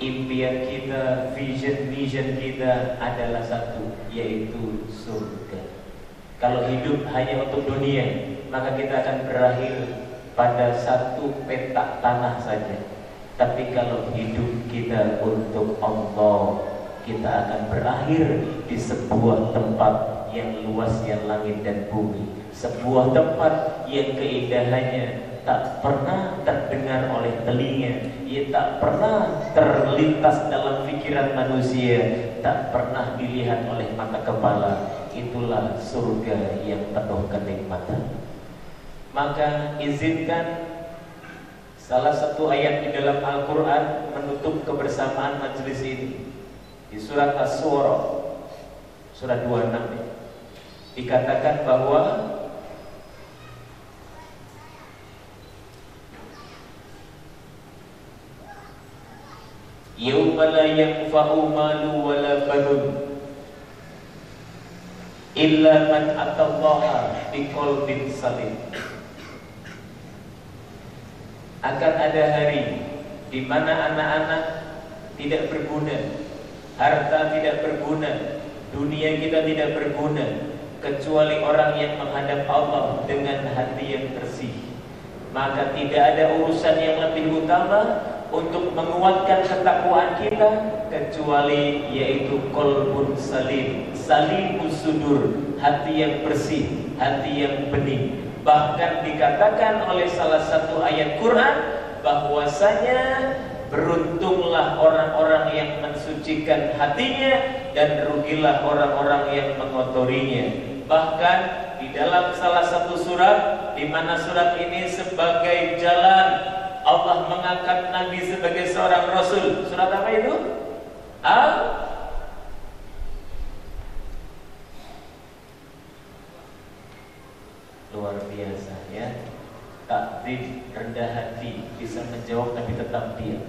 A: Impian kita Vision-vision kita Adalah satu Yaitu surga. Kalau hidup hanya untuk dunia Maka kita akan berakhir Pada satu petak tanah saja. Tapi kalau hidup kita untuk Allah Kita akan berakhir Di sebuah tempat yang luasnya langit dan bumi. Sebuah tempat yang keindahannya tak pernah terdengar oleh telinga. Ia tak pernah terlintas dalam pikiran manusia. Tak pernah dilihat oleh mata kepala. Itulah surga yang penuh kenikmatan maka izinkan salah satu ayat di dalam Al-Quran menutup kebersamaan majelis ini. Di surat As-Surah surat 26 ini. Dikatakan bahwa Yawma la yanfa'u malu wa la banun illa man atallaha biqalbin salim akan ada hari di mana anak-anak tidak berguna, harta tidak berguna, dunia kita tidak berguna, kecuali orang yang menghadap Allah dengan hati yang bersih. Maka tidak ada urusan yang lebih utama untuk menguatkan ketakwaan kita kecuali yaitu kolbun salim, salimus sudur, hati yang bersih, hati yang bening. Bahkan dikatakan oleh salah satu ayat Quran bahwasanya beruntunglah orang-orang yang mensucikan hatinya dan rugilah orang-orang yang mengotorinya. Bahkan di dalam salah satu surat di mana surat ini sebagai jalan Allah mengangkat Nabi sebagai seorang rasul. Surat apa itu? Al Luar biasa ya. Takdim rendah hati bisa menjawab tapi tetap diam.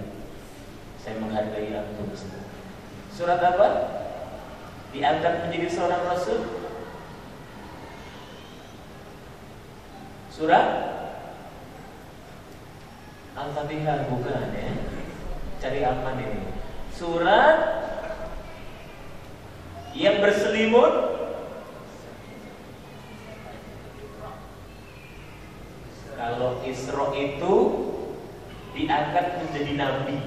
A: Saya menghargai antum semua. Surat apa? Diangkat menjadi seorang rasul Surat Al-Fatihah bukan ya Cari aman ini Surat Yang berselimut Kalau Isra itu Diangkat menjadi Nabi.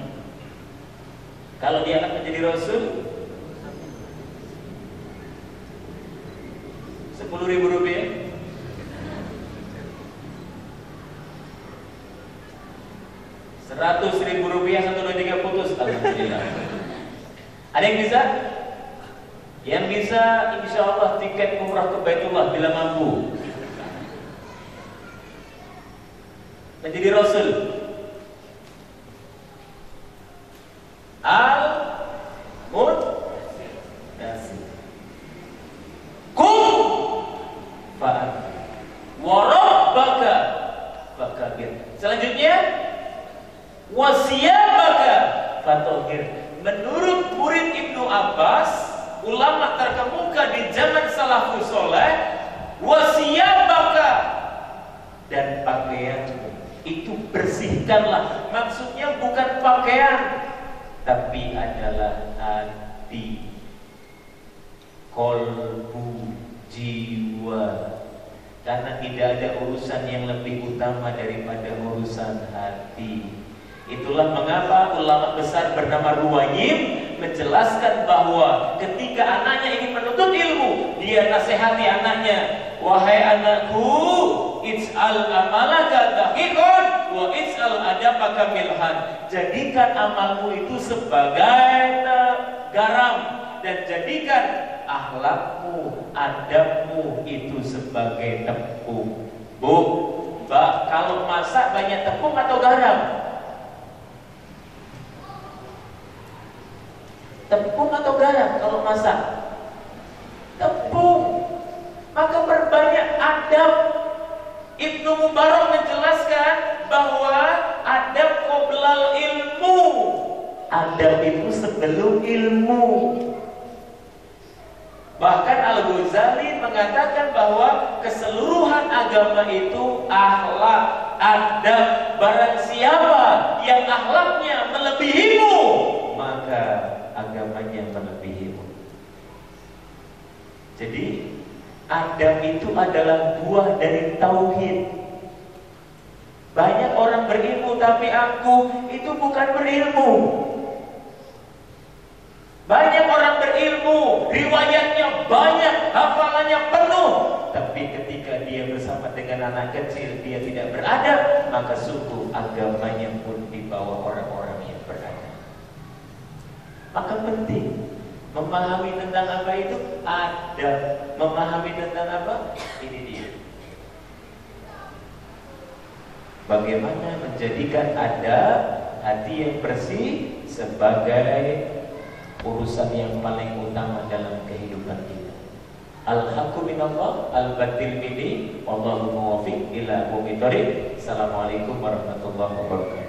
A: Kalau diangkat menjadi Rasul Sepuluh ribu rupiah. Seratus ribu rupiah satu dua tiga putus. Alhamdulillah. Ada yang bisa? Yang bisa insya Allah tiket umrah ke Baitullah bila mampu Menjadi Rasul. Al bersihkanlah. Maksudnya bukan pakaian tapi adalah hati. Kolbu jiwa. Karena tidak ada urusan yang lebih utama daripada urusan hati. Itulah mengapa ulama besar bernama Ruwayim menjelaskan bahwa ketika anaknya ingin menuntut ilmu, dia nasihati anaknya, "Wahai anakku, ij'al amalaka daqiqan wa adabaka milhan." Jadikan amalmu itu sebagai garam dan jadikan akhlakmu, adabmu itu sebagai tepung. Bu, Mbak, kalau masak banyak tepung atau garam? Tepung atau garam kalau masak? Tepung. Maka perbanyak adab. Ibnu Mubarak menjelaskan bahwa adab qoblal ilmu. Adab itu sebelum ilmu. Bahkan Al-Ghazali mengatakan bahwa keseluruhan agama itu akhlak, adab. Barang siapa yang akhlaknya melebihimu, maka agamanya melebihimu. Jadi adab itu adalah buah dari tauhid. Banyak orang berilmu tapi aku itu bukan berilmu. Banyak orang berilmu, riwayatnya banyak, hafalannya penuh, tapi ketika dia bersama dengan anak kecil dia tidak beradab, maka sungguh agamanya pun dibawa orang-orang yang beradab. Maka penting memahami tentang apa itu ada, memahami tentang apa ini dia. Bagaimana menjadikan ada hati yang bersih sebagai urusan yang paling utama dalam kehidupan kita. Al-haqqu minallah, al-batil minni, wallahu muwaffiq ila Assalamualaikum warahmatullahi wabarakatuh.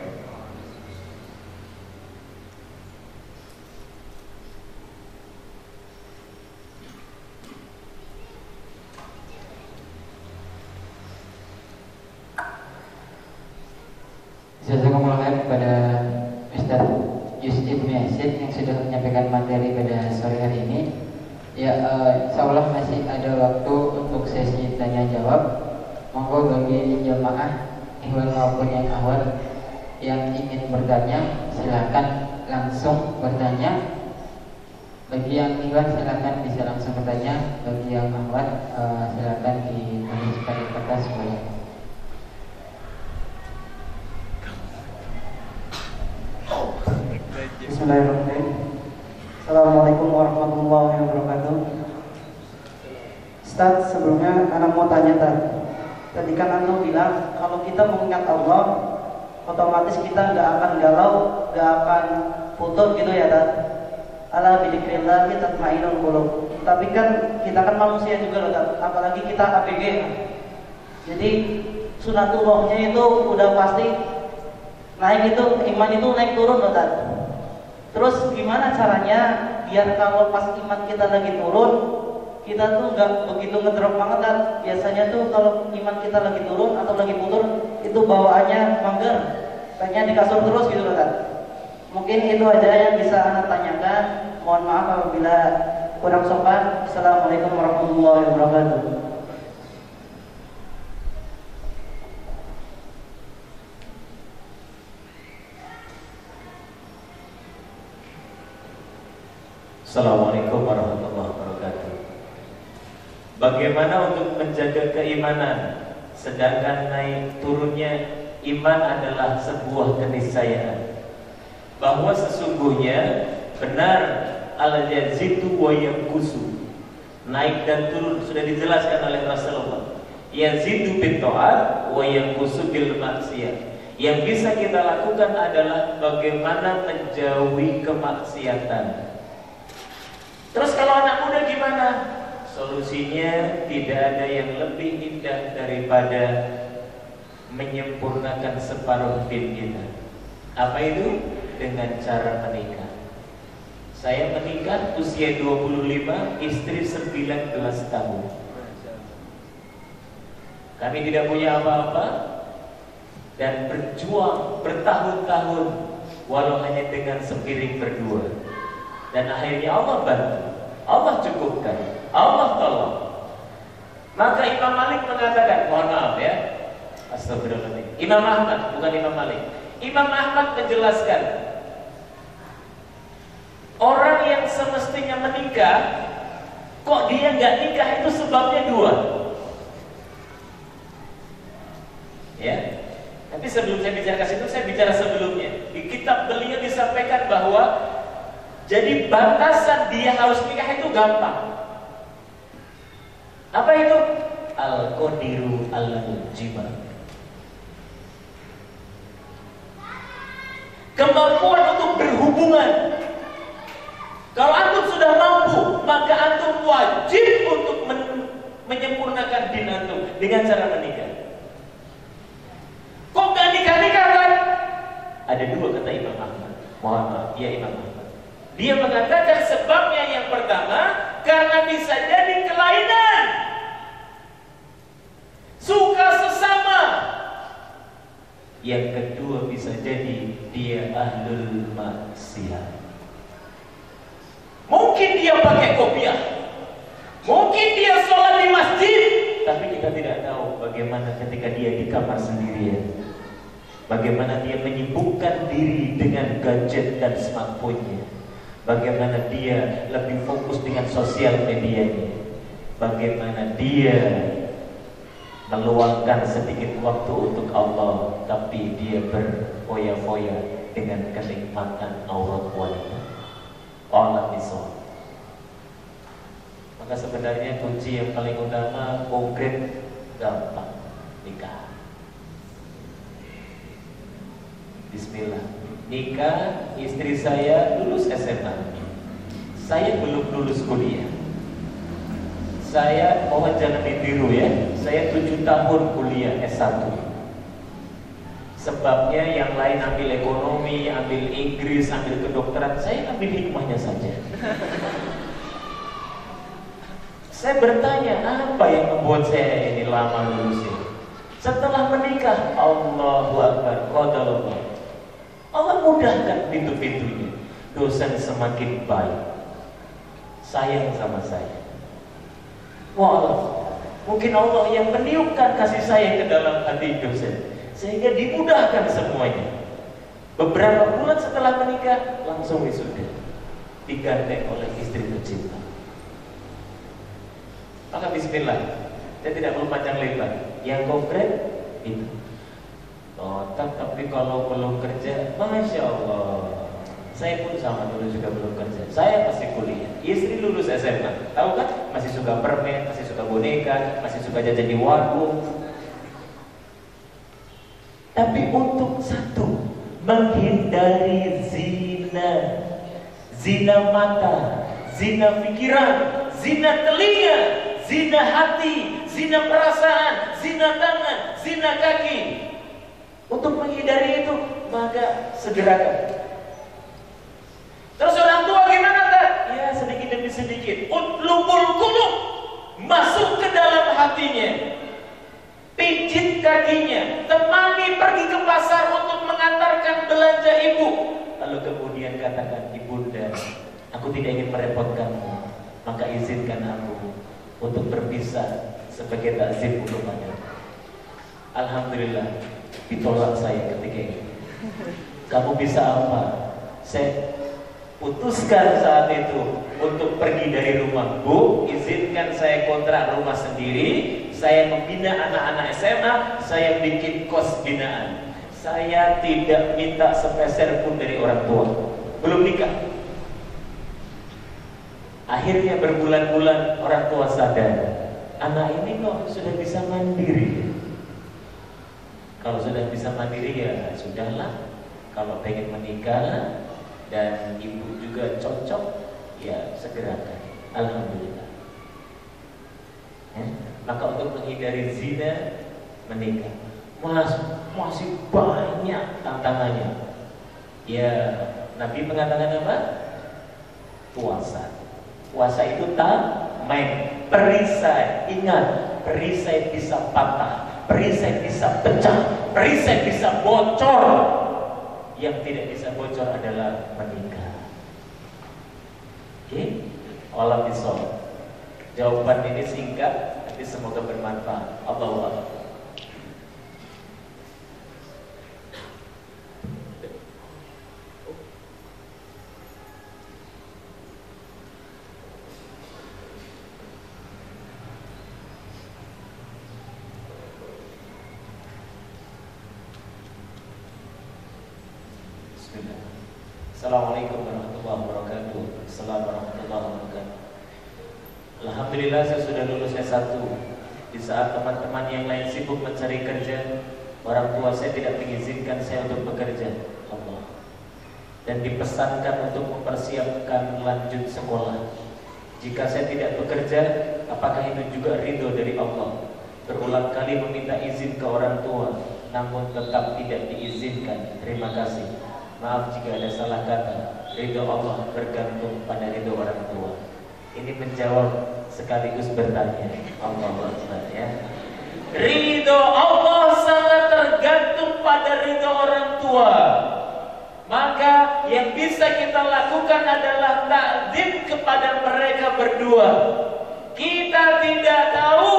C: Jazakumullah kepada Ustaz Yusuf Yasin yang sudah menyampaikan materi pada sore hari ini. Ya, uh, insya Allah masih ada waktu untuk sesi tanya jawab. Monggo bagi jemaah ihwal maupun yang awal yang ingin bertanya silakan langsung bertanya. Ihwal silakan bisa langsung bertanya. Bagi yang awal uh, silakan ditulis pada kertas boleh.
D: Bismillahirrahmanirrahim. Assalamualaikum warahmatullahi wabarakatuh. Ustaz, sebelumnya anak mau tanya Tad. Tadi kan anda bilang kalau kita mengingat Allah, otomatis kita nggak akan galau, nggak akan putus gitu ya Tad. Ala kita tatmainul qulub. Tapi kan kita kan manusia juga loh. Apalagi kita ABG. Jadi sunatullahnya itu udah pasti naik itu iman itu naik turun loh Tad. Terus gimana caranya biar kalau pas iman kita lagi turun, kita tuh nggak begitu ngedrop banget kan? Biasanya tuh kalau iman kita lagi turun atau lagi putur, itu bawaannya mangger, pengen di kasur terus gitu kan? Mungkin itu aja yang bisa anda tanyakan. Mohon maaf apabila kurang sopan. Assalamualaikum warahmatullahi wabarakatuh.
A: Assalamualaikum warahmatullahi wabarakatuh. Bagaimana untuk menjaga keimanan sedangkan naik turunnya iman adalah sebuah keniscayaan bahwa sesungguhnya benar al yazidu wa yanqusu. Naik dan turun sudah dijelaskan oleh Rasulullah. Yazidu bin taat wa yanqusu bil maksiyat. Yang bisa kita lakukan adalah bagaimana menjauhi kemaksiatan. Terus kalau anak muda gimana? Solusinya tidak ada yang lebih indah daripada menyempurnakan separuh din kita. Apa itu? Dengan cara menikah. Saya menikah usia 25, istri 19 tahun. Kami tidak punya apa-apa dan berjuang bertahun-tahun walau hanya dengan sepiring berdua. Dan akhirnya Allah bantu. Allah cukupkan. Allah tolong. Maka Imam Malik mengatakan, mohon maaf ya. Astagfirullahaladzim. Imam Ahmad, bukan Imam Malik. Imam Ahmad menjelaskan, orang yang semestinya menikah, kok dia nggak nikah itu sebabnya dua. Ya, tapi sebelum saya bicara ke situ, saya bicara sebelumnya. Di kitab beliau disampaikan bahwa Jadi batasan dia harus nikah itu gampang. Apa itu? Al-Qadiru al-Jibal. Kemampuan untuk berhubungan. Kalau antum sudah mampu, maka antum wajib untuk men menyempurnakan din antum dengan cara menikah. Kok gak nikah-nikah kan? Ada dua kata Imam Ahmad. Mohon maaf, ya Imam Ahmad. Dia mengatakan sebabnya yang pertama karena bisa jadi kelainan. Suka sesama. Yang kedua bisa jadi dia ahlul maksiat. Mungkin dia pakai kopiah. Mungkin dia sholat di masjid. Tapi kita tidak tahu bagaimana ketika dia di kamar sendirian. Bagaimana dia menyibukkan diri dengan gadget dan smartphone-nya. Bagaimana dia lebih fokus dengan sosial medianya. Bagaimana dia meluangkan sedikit waktu untuk Allah tapi dia berfoya-foya dengan kenikmatan aurat wanita Allah bisa maka sebenarnya kunci yang paling utama konkret gampang nikah Bismillah nikah istri saya lulus SMA saya belum lulus kuliah saya mohon jangan ditiru ya. Saya tujuh tahun kuliah S1. Sebabnya yang lain ambil ekonomi, ambil Inggris, ambil kedokteran, saya ambil hikmahnya saja. saya bertanya, apa yang membuat saya ini lama lulusnya? Setelah menikah, Allahu Akbar, Allah. Allah mudahkan pintu-pintunya. Dosen semakin baik. Sayang sama saya. Wah, mungkin Allah yang meniupkan kasih sayang ke dalam hati dosen sehingga dimudahkan semuanya. Beberapa bulan setelah menikah langsung wisuda digandeng oleh istri tercinta. Maka Bismillah, saya tidak perlu panjang lebar. Yang konkret itu. Oh, tapi kalau belum kerja, masya Allah, saya pun sama dulu juga belum kerja. Saya masih kuliah. Istri lulus SMA. Tahu kan? Masih suka permen, masih suka boneka, masih suka jajan di warung. Tapi untuk satu, menghindari zina. Zina mata, zina pikiran, zina telinga, zina hati, zina perasaan, zina tangan, zina kaki. Untuk menghindari itu, maka segerakan Terus orang tua gimana kan? Ya sedikit demi sedikit. Utlubul kulub masuk ke dalam hatinya. Pijit kakinya, temani pergi ke pasar untuk mengantarkan belanja ibu. Lalu kemudian katakan, ibunda, aku tidak ingin merepotkanmu, maka izinkan aku untuk berpisah sebagai takzim kepada Alhamdulillah, ditolak saya ketika ini. Kamu bisa apa? Saya putuskan saat itu untuk pergi dari rumah Bu izinkan saya kontrak rumah sendiri saya membina anak-anak SMA saya bikin kos binaan. Saya tidak minta sepeser pun dari orang tua. Belum nikah. Akhirnya berbulan-bulan orang tua sadar anak ini kok sudah bisa mandiri. Kalau sudah bisa mandiri ya sudahlah. Kalau pengen menikah dan ibu juga cocok ya segerakan alhamdulillah. Ya? Maka untuk menghindari zina menikah. Mas, masih banyak tantangannya. Ya Nabi mengatakan apa? Puasa. Puasa itu tak main perisai. Ingat perisai bisa patah perisai bisa pecah perisai bisa bocor. Yang tidak bisa bocor adalah menikah. Oke, okay? Allah Jawaban ini singkat, semoga bermanfaat. Allah Assalamualaikum warahmatullahi warahmatullahi wabarakatuh. Assalamualaikum warahmatullahi wabarakatuh. Alhamdulillah saya sudah lulus S1 Di saat teman-teman yang lain sibuk mencari kerja Orang tua saya tidak mengizinkan saya untuk bekerja. Allah. Dan dipesankan untuk mempersiapkan lanjut sekolah. Jika saya tidak bekerja Apakah itu juga ridho dari Allah? Berulang kali meminta izin ke orang tua Namun tetap tidak diizinkan. Terima kasih. Maaf jika ada salah kata. Ridho Allah bergantung pada ridho orang tua. Ini menjawab sekaligus bertanya. Allah Akbar ya. Ridho Allah sangat tergantung pada ridho orang tua. Maka yang bisa kita lakukan adalah takdim kepada mereka berdua. Kita tidak tahu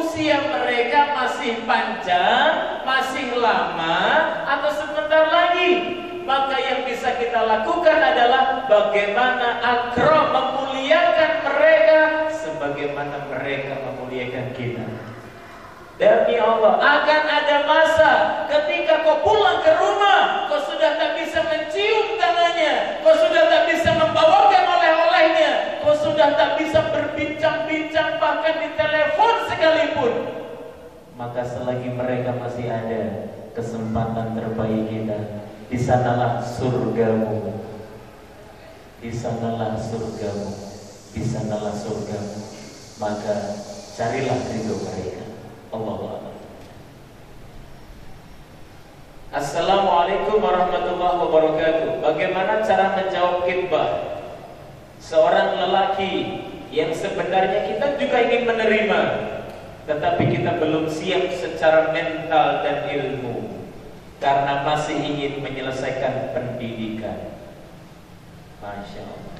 A: usia mereka masih panjang, masih lama, atau sebentar lagi. Maka yang bisa kita lakukan adalah bagaimana akram memuliakan mereka sebagaimana mereka memuliakan kita. Demi Allah akan ada masa ketika kau pulang ke rumah kau sudah tak bisa mencium tangannya kau sudah tak bisa membawakan oleh-olehnya kau sudah tak bisa berbincang-bincang bahkan di telepon sekalipun. Maka selagi mereka masih ada kesempatan terbaik kita di sanalah surgamu. Di sanalah surgamu. Di sanalah surgamu maka carilah ridho mereka. Allah Assalamualaikum warahmatullahi wabarakatuh. Bagaimana cara menjawab khidbah Seorang lelaki yang sebenarnya kita juga ingin menerima Tetapi kita belum siap secara mental dan ilmu Karena masih ingin menyelesaikan pendidikan. Masya Allah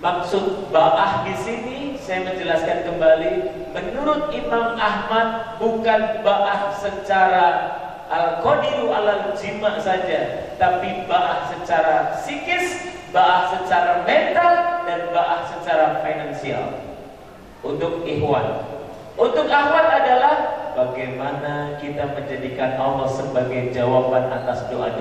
A: Maksud ba'ah di sini saya menjelaskan kembali menurut Imam Ahmad bukan ba'ah secara al-qadiru alal jima saja tapi ba'ah secara psikis, ba'ah secara mental dan ba'ah secara finansial. Untuk ikhwan. Untuk akhwat adalah bagaimana kita menjadikan Allah sebagai jawaban atas doa-doa